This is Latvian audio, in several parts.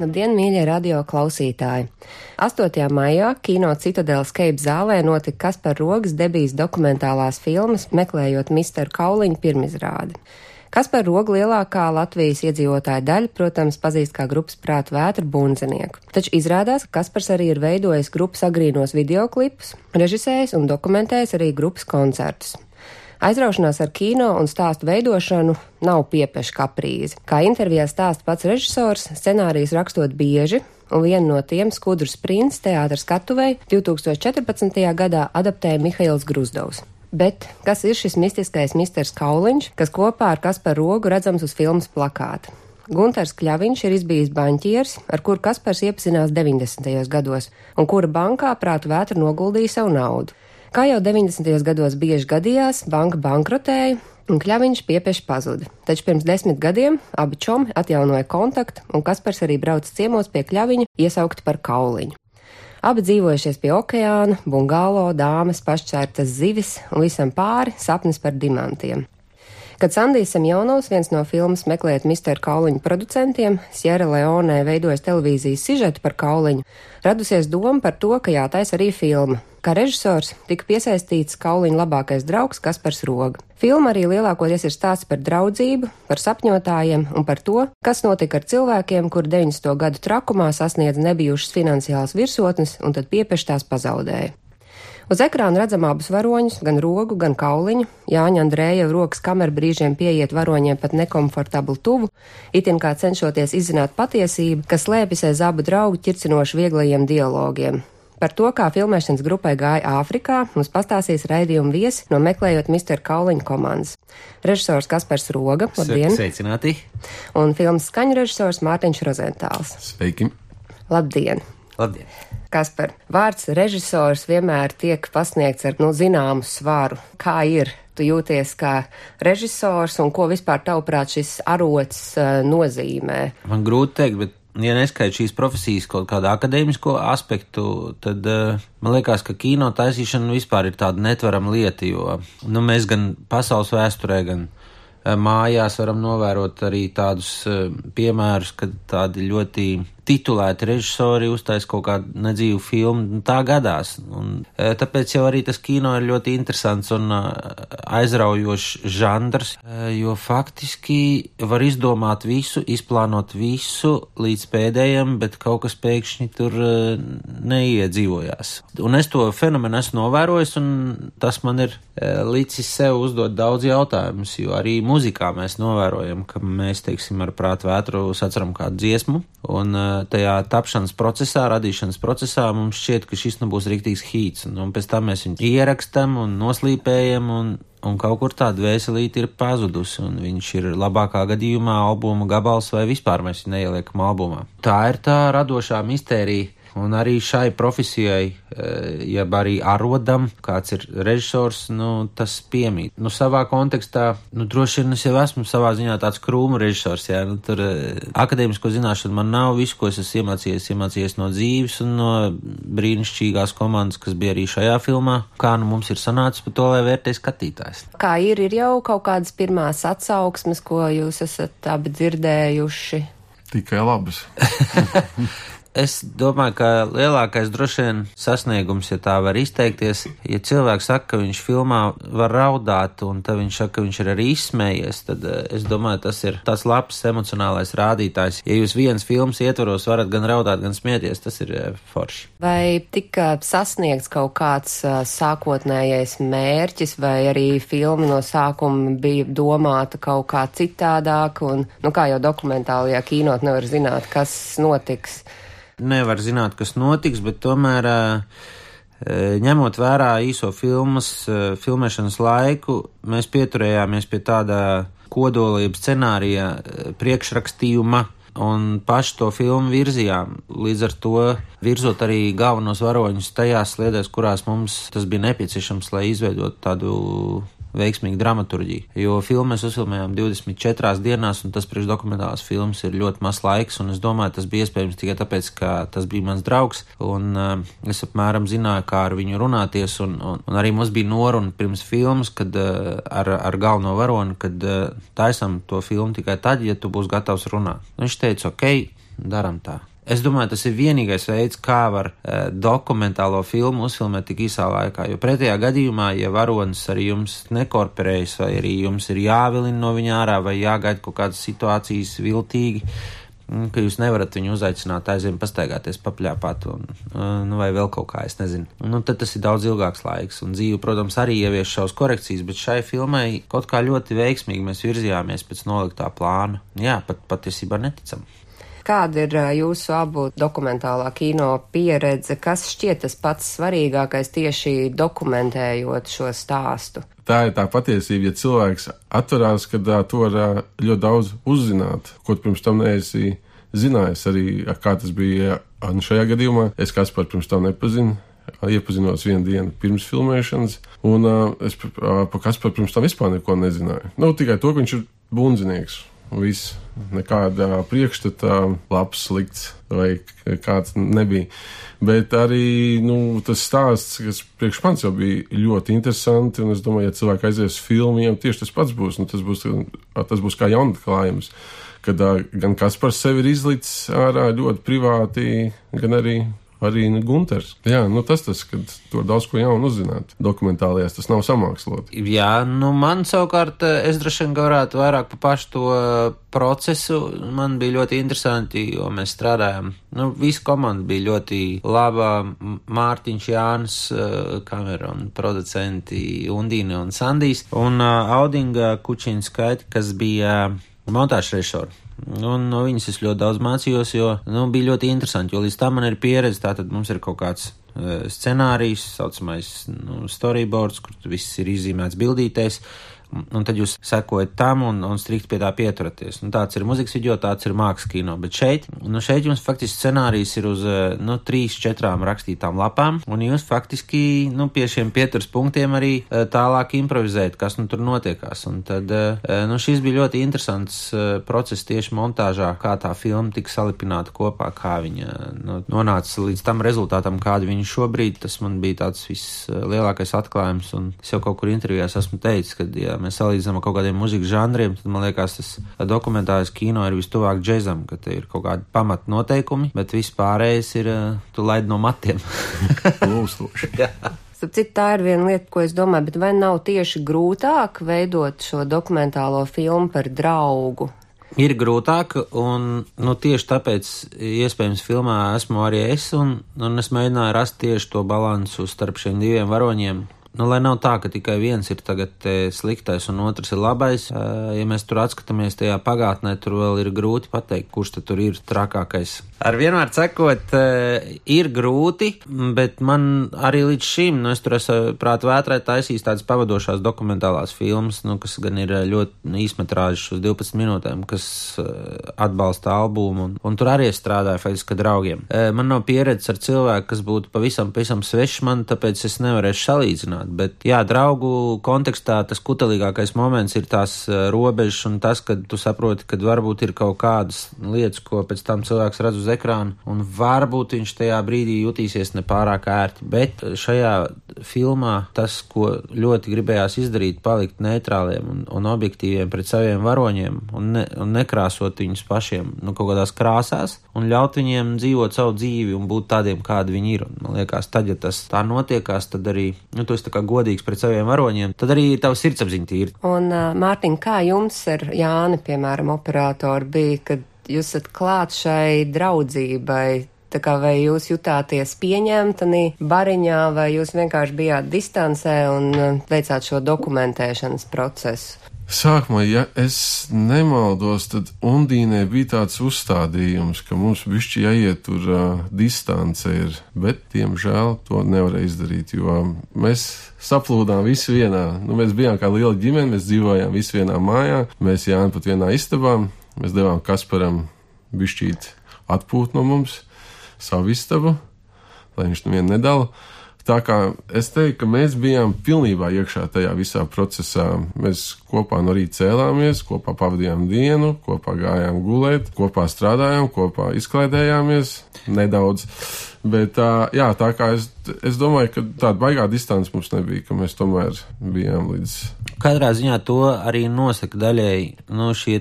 Labdien, mīļie radio klausītāji! 8. maijā kino Citadelas Keipa zālē notika Kaspar Rogas debijas dokumentālās filmas Meklējot Misteru Kauliņu pirmizrādi. Kaspar Roga lielākā Latvijas iedzīvotāja daļa, protams, pazīst kā grupas prātu vētru bunzinieku. Taču izrādās, ka Kaspars arī ir veidojis grupas agrīnos videoklipus, režisējis un dokumentējis arī grupas koncertus. Aizraušanās ar kino un stāstu veidošanu nav piepeša kaprīze. Kā intervijā stāsta pats režisors, scenārijus rakstot bieži, un vienu no tiem skudrs princis teātras skatuvei 2014. gadā adaptēja Mihails Gruzdovs. Bet kas ir šis mistiskais misters Kauliņš, kas kopā ar Kasparu Rogu redzams uz filmas plakāta? Gunters Kļaviņš ir izbijis baņķieris, ar kuru Kaspars iepazinās 90. gados, un kura bankā prātu vētra noguldīja savu naudu. Kā jau 90. gados bieži gadījās, banka bankrotēja un kļaviņš piepieši pazuda. Taču pirms desmit gadiem abi čomi atjaunoja kontaktu, un Kaspars arī brauca ciemos pie kļaviņa, iesaukt par kauliņu. Abi dzīvojušies pie okeāna, bungālo, dāmas, pašķērtas zivis un visam pāri sapnis par dimantiem. Kad Sandijs Semjonovs, viens no filmas Meklēt Misteru Kauliņu producentiem, Sierra Leonē veidojas televīzijas sižetu par Kauliņu, radusies doma par to, ka jātais arī filma, Kā režisors tika piesaistīts Kauliņa labākais draugs Kaspars Roga. Filma arī lielākoties ir stāsts par draudzību, par sapņotājiem un par to, kas notika ar cilvēkiem, kur 90. gadu trakumā sasniedz nebijušas finansiālas virsotnes un tad piepieši tās pazaudēja. Uz ekrāna redzam abus varoņus, gan rogu, gan kauliņu. Jāņa Andrēja rokas kamera brīžiem pieiet varoņiem pat nekomfortabli tuvu, itin kā cenšoties izzināt patiesību, kas slēpjas aiz abu draugu ķircinoši vieglajiem dialogiem. Par to, kā filmēšanas grupai gāja Āfrikā, mums pastāstīs raidījuma viesi no meklējot Mr. Kauliņa komandas. Režisors Kaspars Roga, labdien! Sveicināti! Un filmas skaņu režisors Mārtiņš Rozentāls. Sveiki! Labdien! Labdien! Kaspar, vārds režisors vienmēr tiek pasniegts ar, nu, zināmu svaru. Kā ir? Tu jūties kā režisors un ko vispār tavuprāt šis arots uh, nozīmē? Man grūti teikt, bet ja neskaidro šīs profesijas kaut kādu akadēmisko aspektu, tad uh, man liekas, ka kino taisīšana vispār ir tāda netverama lieta, jo nu, mēs gan pasaules vēsturē, gan uh, mājās varam novērot arī tādus piemērus, kad tādi ļoti titulēti režisori uztais kaut kādu nedzīvu filmu, nu, tā gadās. Un, e, tāpēc jau arī tas kino ir ļoti interesants un e, aizraujošs žanrs, e, jo faktiski var izdomāt visu, izplānot visu līdz pēdējiem, bet kaut kas pēkšņi tur neiedzīvojās. Un es to fenomenu esmu novērojis, un tas man ir licis sev uzdot daudz jautājumus, jo arī muzikā mēs novērojam, ka mēs, teiksim, ar prātu vētru saceram kādu dziesmu, un tajā tapšanas procesā, radīšanas procesā mums šķiet, ka šis nu būs rīktīgs hīts, un, un pēc tam mēs viņu ierakstam un noslīpējam, un, un kaut kur tāda vēselīte ir pazudusi, viņš ir labākā gadījumā albuma gabals vai vispār mēs viņu neieliekam albumā. Tā ir tā radošā mistērija Un arī šai profesijai, eh, ja arī arodam, kāds ir režisors, nu, tas piemīt. Nu, savā kontekstā, nu, droši vien es jau esmu savā ziņā tāds krūmu režisors, jā, nu, tur eh, akadēmisko zināšanu man nav, visu, ko es esmu iemācījies, iemācījies no dzīves un no brīnišķīgās komandas, kas bija arī šajā filmā. Kā nu mums ir sanācis par to, lai vērtē skatītājs? Kā ir, ir jau kaut kādas pirmās atsauksmes, ko jūs esat abi dzirdējuši? Tikai labas. Es domāju, ka lielākais droši vien sasniegums, ja tā var izteikties, ja cilvēks saka, ka viņš filmā var raudāt, un tad viņš saka, ka viņš ir arī izsmējies, tad eh, es domāju, tas ir tas labs emocionālais rādītājs. Ja jūs viens filmas ietvaros varat gan raudāt, gan smieties, tas ir eh, forši. Vai tika sasniegts kaut kāds uh, sākotnējais mērķis, vai arī filma no sākuma bija domāta kaut kā citādāk, un, nu, kā jau dokumentālajā kīnot nevar zināt, kas notiks nevar zināt, kas notiks, bet tomēr ņemot vērā īso filmas, filmēšanas laiku, mēs pieturējāmies pie tāda kodolība scenārija priekšrakstījuma, un paši to filmu virzījām. Līdz ar to virzot arī galvenos varoņus tajās sliedēs, kurās mums tas bija nepieciešams, lai izveidotu tādu veiksmīgu dramaturģiju. Jo filmu mēs uzfilmējām 24 dienās, un tas priekšdokumentālās filmas ir ļoti maz laiks, un es domāju, tas bija iespējams tikai tāpēc, ka tas bija mans draugs, un uh, es apmēram zināju, kā ar viņu runāties, un, un, un arī mums bija noruna pirms filmas, kad uh, ar, ar galveno varoni, kad uh, taisam to filmu tikai tad, ja tu būsi gatavs runāt. Un viņš teica, ok, daram tā. Es domāju, tas ir vienīgais veids, kā var uh, dokumentālo filmu uzfilmēt tik īsā laikā. Jo pretējā gadījumā, ja varonis arī jums nekorporējas, vai arī jums ir jāvilina no viņa ārā, vai jāgaida kaut kādas situācijas viltīgi, mm, ka jūs nevarat viņu uzaicināt aizvien pastaigāties, papļāpāt, un, uh, nu, vai vēl kaut kā, es nezinu. Nu, tad tas ir daudz ilgāks laiks, un dzīve, protams, arī ievieš savus korekcijas, bet šai filmai kaut kā ļoti veiksmīgi mēs virzījāmies pēc noliktā plāna. Jā, pat patiesībā neticam. Kāda ir jūsu abu dokumentālā kino pieredze? Kas šķiet tas pats svarīgākais tieši dokumentējot šo stāstu? Tā ir tā patiesība, ja cilvēks atverās, uh, to var uh, ļoti daudz uzzināt, ko pirms tam neesi zinājis arī, kā tas bija nu, šajā gadījumā. Es kāds par pirms tam nepazinu. Iepazinos vienu dienu pirms filmēšanas, un uh, es uh, par Kasparu pirms tam vispār neko nezināju. Nu, tikai to, ka viņš ir bundzinieks. Viss, nekāda priekšstata, labs, slikts vai kāds nebija. Bet arī nu, tas stāsts, kas priekš manis jau bija ļoti interesanti, un es domāju, ja cilvēki aizies filmiem, tieši tas pats būs. Nu, tas, būs tas būs kā jaunatklājums, kad gan kas par sevi ir izlicis ārā ļoti privāti, gan arī arī Gunters. Jā, nu, tas tas, ka tur daudz ko jaunu uzzināt. Dokumentālajās tas nav samākslot. Jā, nu man savukārt eh, es droši vien varētu vairāk pa pašu to eh, procesu. Man bija ļoti interesanti, jo mēs strādājām. Nu, visa komanda bija ļoti laba. Mārtiņš, Jānis, eh, kamera un producenti Undīna un Sandijs un Audinga Kučina skaiti, kas bija montāžas režisori. Un no viņas es ļoti daudz mācījos, jo nu, bija ļoti interesanti. Jo līdz tam man ir pieredze, tātad mums ir kaut kāds uh, scenārijs, saucamais nu, storyboards, kur viss ir izīmēts bildītēs. Uh, un tad jūs sekojat tam un, un strikt pie tā pieturaties. Nu, tāds ir muzikas video, tāds ir mākslas kino. Bet šeit, nu, šeit jums faktiski scenārijs ir uz eh, nu, trīs, četrām rakstītām lapām, un jūs faktiski nu, pie šiem pieturas punktiem arī eh, tālāk improvizējat, kas nu tur notiekās. Un tad eh, nu, šis bija ļoti interesants process tieši montāžā, kā tā filma tika salipināta kopā, kā viņa nu, nonāca līdz tam rezultātam, kādu viņa šobrīd. Tas man bija tāds vislielākais atklājums, un es jau kaut kur intervijās esmu teicis, ka, ja mēs salīdzinām ar kaut kādiem mūzikas žanriem, tad man liekas, tas dokumentālais kino ir vistuvāk džēzam, ka te ir kaut kādi pamat noteikumi, bet viss pārējais ir, eh, tu laid no matiem. Lūstoši. Citu, tā ir viena lieta, ko es domāju, bet vai nav tieši grūtāk veidot šo dokumentālo filmu par draugu? Ir grūtāk, un nu, tieši tāpēc, iespējams, filmā esmu arī es, un, un es mēģināju rast tieši to balansu starp šiem diviem varoņiem, Nu, lai nav tā, ka tikai viens ir tagad sliktais un otrs ir labais, ja mēs tur atskatāmies tajā pagātnē, tur vēl ir grūti pateikt, kurš tur ir trakākais. Ar vienmēr sakot, ir grūti, bet man arī līdz šim, nu, es tur esmu prāt vētrē taisījis tādas pavadošās dokumentālās filmas, nu, kas gan ir ļoti īsmetrāžas uz 12 minūtēm, kas atbalsta albumu, un, un tur arī es strādāju faktiski draugiem. Man nav pieredzes ar cilvēku, kas būtu pavisam, pavisam svešs man, tāpēc es nevarēšu salīdzināt runāt. Bet, jā, draugu kontekstā tas kutelīgākais moments ir tās eh, robežas un tas, ka tu saproti, ka varbūt ir kaut kādas lietas, ko pēc tam cilvēks redz uz ekrāna, un varbūt viņš tajā brīdī jutīsies nepārāk ērti. Bet šajā filmā tas, ko ļoti gribējās izdarīt, palikt neitrāliem un, un objektīviem pret saviem varoņiem un, ne, un nekrāsot viņus pašiem nu, kaut kādās krāsās un ļaut viņiem dzīvot savu dzīvi un būt tādiem, kādi viņi ir. Un, man liekas, tad, ja tas tā notiekās, tad arī nu, tu esi kā godīgs pret saviem varoņiem, tad arī tava sirdsapziņa tīra. Un, Mārtiņ, kā jums ar Jāni, piemēram, operatoru bija, kad jūs esat klāt šai draudzībai? Tā kā vai jūs jutāties pieņemtani bariņā, vai jūs vienkārši bijāt distancē un veicāt šo dokumentēšanas procesu? Sākumā, ja es nemaldos, tad Undīnē bija tāds uzstādījums, ka mums bišķi jāiet tur uh, distance ir, bet, diemžēl, to nevarēja izdarīt, jo mēs saplūdām visi vienā. Nu, mēs bijām kā liela ģimene, mēs dzīvojām visi vienā mājā, mēs Jāni pat vienā istabā, mēs devām Kasparam bišķīt atpūt no mums savu istabu, lai viņš nevienu nedala. Tā kā es teiktu, ka mēs bijām pilnībā iekšā tajā visā procesā. Mēs kopā no rīta cēlāmies, kopā pavadījām dienu, kopā gājām gulēt, kopā strādājām, kopā izklaidējāmies nedaudz. Bet jā, tā kā es, es domāju, ka tāda baigā distance mums nebija, ka mēs tomēr bijām līdz. Katrā ziņā to arī nosaka daļēji nu, šie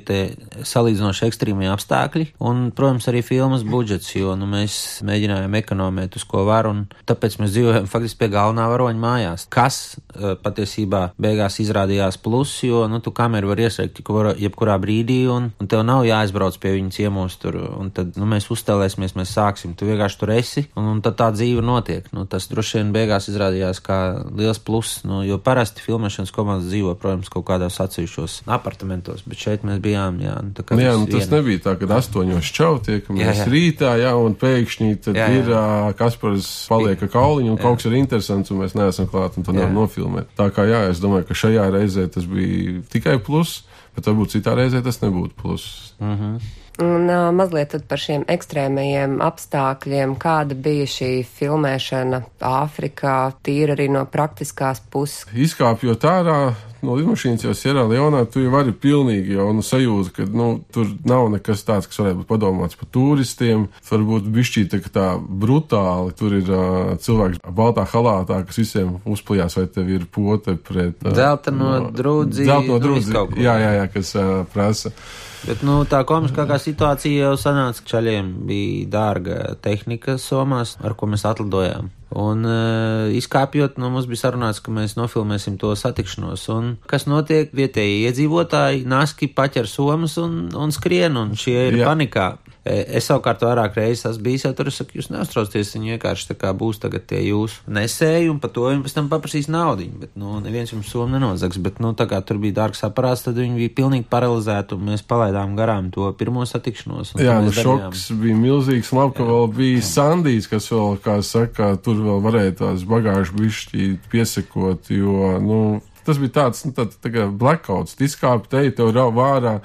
salīdzinoši ekstrīmie apstākļi un, protams, arī filmas budžets, jo nu, mēs mēģinājām ekonomēt uz ko var un tāpēc mēs dzīvojam faktiski pie galvenā varoņa mājās, kas patiesībā beigās izrādījās plus, jo, nu, tu kameru var ieslēgt jebkurā brīdī un, un tev nav jāaizbrauc pie viņa ciemos tur un tad, nu, mēs uzstāvēsimies, mēs sāksim, tu vienkārši tur esi un, un tad tā dzīve notiek. Nu, tas droši vien beigās izrādījās kā liels pluss, nu, jo parasti filmēšanas komandas dzīvo, protams, kaut kādos atsevišķos apartamentos, bet šeit mēs bijām. Jā, nu, nu, jā nu, tas viena. nebija tā, ka astoņos čau tiekamies rītā, jā, un pēkšņi tad jā, jā. ir uh, Kaspars paliek kauliņu, un jā. kaut kas ir interesants, un mēs neesam klāt, un to nevar nofilmēt. Tā kā jā, es domāju, ka šajā reizē tas bija tikai pluss, bet varbūt citā reizē tas nebūtu pluss. Mm -hmm. Un uh, mazliet par šiem ekstrēmajiem apstākļiem, kāda bija šī filmēšana Āfrikā, tīri arī no praktiskās puses. Izkāpjot ārā no lidmašīnas jau Sierra Leonā, tu jau vari pilnīgi jau nu, sajūta, ka nu, tur nav nekas tāds, kas varētu būt padomāts par turistiem. Varbūt bišķīt tā, tā brutāli, tur ir uh, cilvēks baltā halātā, kas visiem uzplījās, vai tev ir pote pret. Uh, Zelta no drūdzi. Zelta no drūdzi. Nu, jā, jā, jā, kas uh, prasa. Bet, nu, tā komiskākā situācija jau sanāca, ka čaļiem bija dārga tehnika somās, ar ko mēs atlidojām. Un uh, izkāpjot, nu, mums bija sarunāts, ka mēs nofilmēsim to satikšanos. Un kas notiek? Vietējie iedzīvotāji naski paķer somas un, un skrien, un šie ir Jā. panikā. E, es savukārt vairāk reizes esmu bijis, jau tur es saku, jūs neuztraucieties, viņi vienkārši tā kā būs tagad tie jūsu nesēji, un par to viņi pēc tam paprasīs naudu. Bet, nu, neviens jums somu nenozags, bet, nu, tā kā tur bija dārgs aparāts, tad viņi bija pilnīgi paralizēti, un mēs palaidām garām to pirmo satikšanos. Jā, nu, šoks bija milzīgs, labi, ka vēl bija Sandijs, kas vēl, kā saka, tur vēl varēja tās bagāžu bišķi piesakot, jo, nu, tas bija tāds, nu, tā, tā kā blackouts, izkāpa te, tev rauj vārā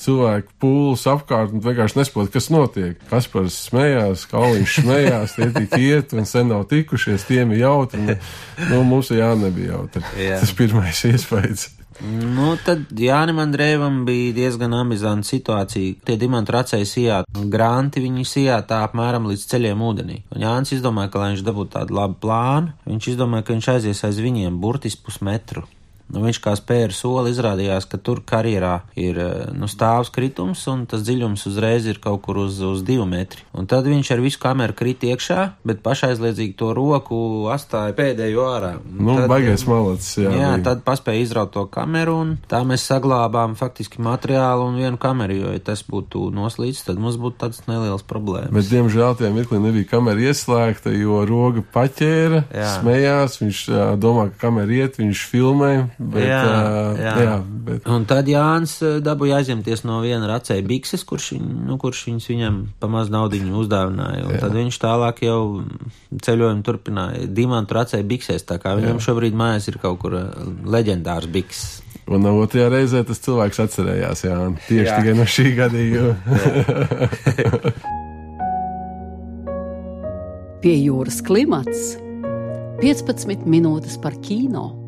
cilvēku pūles apkārt un vienkārši nesaprot, kas notiek. Kaspars smējās, Kauliņš smējās, tie tik iet un sen nav tikušies, tiem ir jautri. Nu, nu mums jā, nebija jautri. Jā. Tas pirmais iespējas. Nu, tad Jānis Andrēvam bija diezgan amizanta situācija. Tie dimantu racēji sijā, granti viņi sijā tā apmēram līdz ceļiem ūdenī. Un Jānis izdomāja, ka, lai viņš dabūtu tādu labu plānu, viņš izdomāja, ka viņš aizies aiz viņiem burtiski pusmetru. Nu, viņš kā spēra soli izrādījās, ka tur karjerā ir eh, nu, stāvs kritums, un tas dziļums uzreiz ir kaut kur uz, uz divu metru. Un tad viņš ar visu kameru krīt iekšā, bet pašaizliedzīgi to roku atstāja pēdējo ārā. Nu, tad, baigais malacis, jā. Jā, bija. tad paspēja izraut to kameru, un tā mēs saglābām faktiski materiālu un vienu kameru, jo, ja tas būtu noslīdis, tad mums būtu tāds neliels problēmas. Bet, diemžēl, tajā mirklī nebija kamera ieslēgta, jo roga paķēra, jā. smējās, viņš domā, ka kamera iet, viņš filmē. Bet, jā, jā. jā bet... Un tad Jānis dabūja aizņemties no viena racēja bikses, kurš, viņ, nu, kurš viņus viņam pamaz naudiņu uzdāvināja. Un jā. tad viņš tālāk jau ceļojumu turpināja dimantu racēja biksēs, tā kā viņam jā. šobrīd mājās ir kaut kur leģendārs bikses. Un no otrajā reizē tas cilvēks atcerējās, jā, tieši jā. tikai no šī gadījuma. Pie jūras klimats 15 minūtes par kino.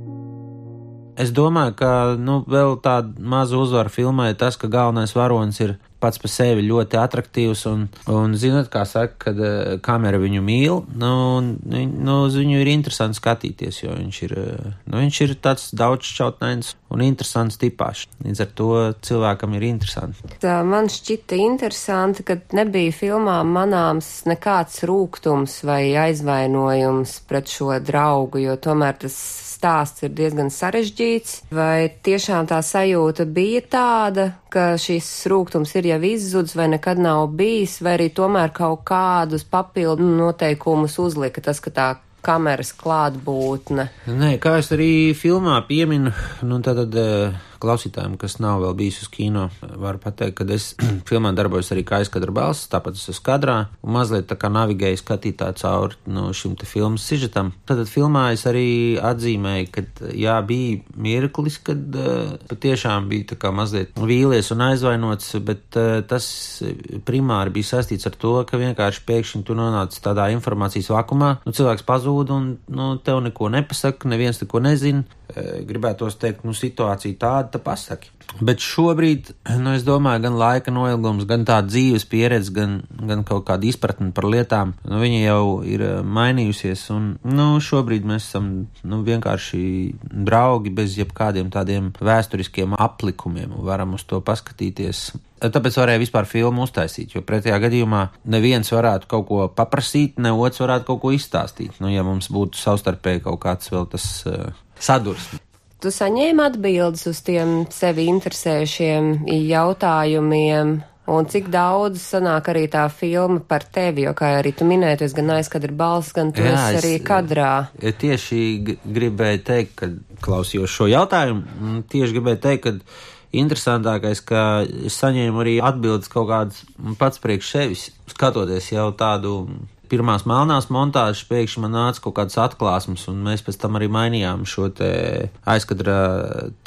Es domāju, ka nu, vēl tāda maza uzvara filmai tas, ka galvenais varonis ir pats par sevi ļoti attraktīvs. Un, un zinot, kā saka, kad uh, kamera viņu mīl, nu, nu, uz viņu ir interesanti skatīties, jo viņš ir, uh, nu, viņš ir tāds daudzšķautnains un interesants tipāšs. Līdz ar to cilvēkam ir interesanti. Tā man šķita interesanti, ka nebija filmā manāms nekāds rūkums vai aizvainojums pret šo draugu, jo tomēr tas stāsts ir diezgan sarežģīts, vai tiešām tā sajūta bija tāda, ka šis rūkums ir jau izzudis vai nekad nav bijis, vai arī tomēr kaut kādus papildu noteikumus uzlika tas, ka tā kameras klātbūtne. Nē, kā es arī filmā pieminu, nu tad, tad klausītājiem, kas nav vēl bijis uz kino, varu pateikt, ka es filmā darbojos arī kā aizkadra balss, tāpat es esmu kadrā un mazliet tā kā navigēju skatītā cauri no šim te filmas sižetam. Tad filmā es arī atzīmēju, ka jā, bija mirklis, kad uh, patiešām bija tā kā mazliet vīlies un aizvainots, bet uh, tas primāri bija saistīts ar to, ka vienkārši pēkšņi tu nonāc tādā informācijas vakumā, nu cilvēks pazūd un nu, tev neko nepasaka, neviens neko nezina. Eh, gribētos teikt, nu, situācija tāda, tā pasaki. Bet šobrīd, nu, es domāju, gan laika noilgums, gan tā dzīves pieredze, gan, gan kaut kāda izpratne par lietām, nu, viņa jau ir eh, mainījusies. Un, nu, šobrīd mēs esam nu, vienkārši draugi bez jebkādiem tādiem vēsturiskiem aplikumiem varam uz to paskatīties. Tāpēc varēja vispār filmu uztaisīt, jo pretējā gadījumā neviens varētu kaut ko paprasīt, ne otrs varētu kaut ko izstāstīt. Nu, ja mums būtu savstarpēji kaut kāds vēl tas uh, sadursmi. Tu saņēmi atbildes uz tiem sevi interesējušiem jautājumiem, un cik daudz sanāk arī tā filma par tevi, jo, kā arī tu minēji, esi gan aizkadra balss, gan tu Jā, esi arī kadrā. Es tieši gribēju teikt, kad klausījos šo jautājumu, tieši gribēju teikt, ka interesantākais, ka es saņēmu arī atbildes kaut kādas pats priekš sevis, skatoties jau tādu pirmās melnās montāžas pēkšņi man nāca kaut kādas atklāsmes, un mēs pēc tam arī mainījām šo te aizkadra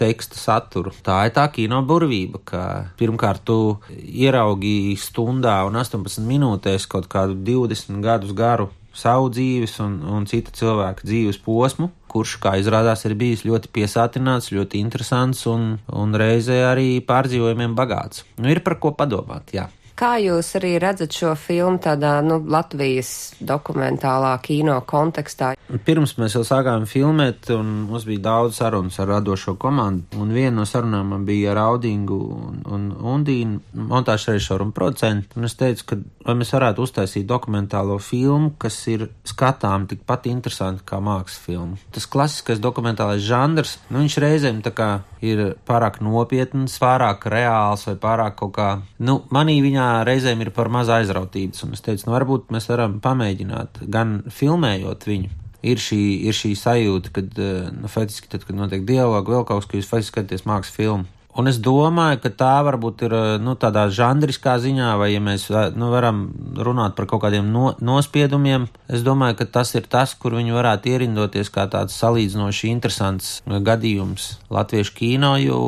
teksta saturu. Tā ir tā kino burvība, ka pirmkārt tu ieraugi stundā un 18 minūtēs kaut kādu 20 gadus garu savu dzīves un, un cita cilvēka dzīves posmu, kurš, kā izrādās, ir bijis ļoti piesātināts, ļoti interesants un, un reizē arī pārdzīvojumiem bagāts. Nu, ir par ko padomāt, jā. Kā jūs arī redzat šo filmu tādā nu, Latvijas dokumentālā kino kontekstā? Pirms mēs jau sākām filmēt, un mums bija daudz sarunas ar radošo komandu. Un viena no sarunām man bija ar Audingu un, un Undīnu, montāžu režisoru un producentu. Un es teicu, ka vai mēs varētu uztaisīt dokumentālo filmu, kas ir skatām tikpat interesanti kā mākslas filma. Tas klasiskais dokumentālais žanrs, nu, viņš reizēm tā kā ir pārāk nopietns, pārāk reāls vai pārāk kaut kā, nu, manī viņā reizēm ir par maz aizrautības, un es teicu, nu, varbūt mēs varam pamēģināt, gan filmējot viņu. Ir šī, ir šī sajūta, kad, eh, nu, faktiski, tad, kad notiek dialogu, vēl kaut kas, ka jūs faktiski skatāties mākslas filmu. Un es domāju, ka tā varbūt ir eh, nu, tādā žanriskā ziņā, vai ja mēs eh, nu, varam runāt par kaut kādiem no, nospiedumiem, es domāju, ka tas ir tas, kur viņi varētu ierindoties kā tāds salīdzinoši interesants gadījums latviešu kino, jo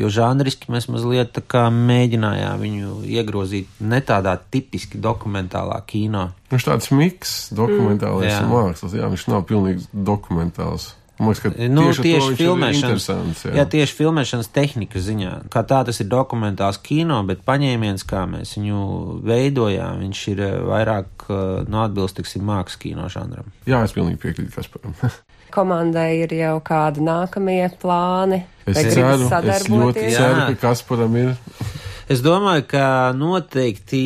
jo žanriski mēs mazliet mēģinājām viņu iegrozīt ne tādā tipiski dokumentālā kino. Viņš tāds miks, dokumentālais mm. mākslas, jā, viņš nav pilnīgi dokumentāls. Man liekas, ka nu, tieši, tieši filmēšanas, jā. jā, tieši filmēšanas tehnikas ziņā. Kā tā tas ir dokumentāls kino, bet paņēmiens, kā mēs viņu veidojām, viņš ir eh, vairāk uh, no atbilstīgs mākslas kino žanram. Jā, es pilnīgi piekrītu Kasparam. Komandai ir jau kādi nākamie plāni. Es ceru, es ļoti ceru, ka Kasparam ir. es domāju, ka noteikti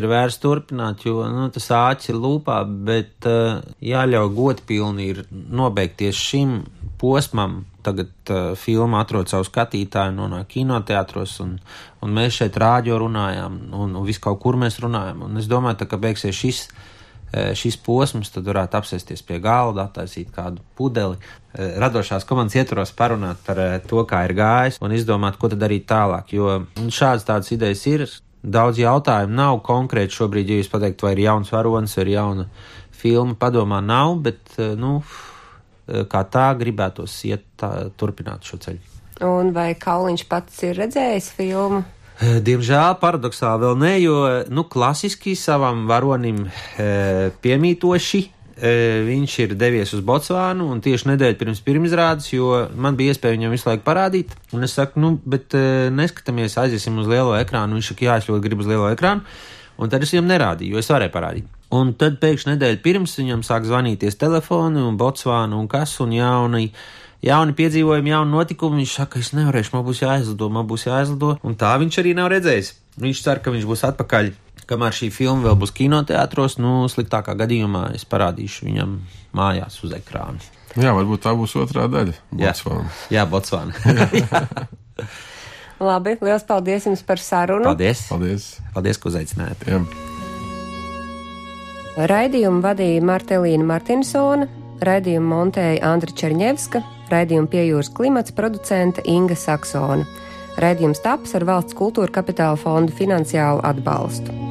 ir vērts turpināt, jo nu, tas āķis ir lūpā, bet uh, jāļauj godpilni ir nobeigties šim posmam. Tagad uh, filma atrod savu skatītāju, nonāk kinoteātros, un, un mēs šeit rādio runājām, un, un visu kaut kur mēs runājam. Un es domāju, tā, ka beigsies šis šis posms, tad varētu apsēsties pie galda, attaisīt kādu pudeli, radošās komandas ietvaros parunāt par to, kā ir gājis un izdomāt, ko tad darīt tālāk. Jo šādas tādas idejas ir. Daudz jautājumu nav konkrēti šobrīd, ja jūs pateikt, vai ir jauns varonis vai ir jauna filma, padomā nav, bet, nu, kā tā gribētos iet tā, turpināt šo ceļu. Un vai Kauliņš pats ir redzējis filmu? Eh, diemžēl paradoxāli vēl ne, jo nu, klasiski savam varonim e, piemītoši viņš ir devies uz Botsvānu un tieši nedēļu pirms pirmizrādes, jo man bija iespēja viņam visu laiku parādīt. Un es saku, nu, bet e, neskatāmies, aiziesim uz lielo ekrānu. Viņš saka, jā, es ļoti gribu uz lielo ekrānu. Un tad es viņam nerādīju, jo es varēju parādīt. Un tad pēkšņi nedēļu pirms viņam sāk zvanīties telefoni un Botsvāna un kas un jauni jauni piedzīvojumi, jauni notikumi. Viņš saka, es nevarēšu, man būs jāizlido, man būs jāizlido. Un tā viņš arī nav redzējis. Viņš cer, ka viņš būs atpakaļ. Kamēr šī filma vēl būs kinoteātros, nu, sliktākā gadījumā es parādīšu viņam mājās uz ekrāna. Jā, varbūt tā būs otrā daļa. Botsvāna. Jā, jā Botsvāna. Labi, liels paldies jums par sarunu. Paldies. Paldies, paldies ka uzaicinājāt. Jā. Raidījumu vadīja Martelīna Martinsona, raidījumu montēja Andra Černievska, Raidījuma piejūras klimats producente Inga Saksona. Raidījums taps ar valsts kultūra kapitāla fondu finansiālu atbalstu.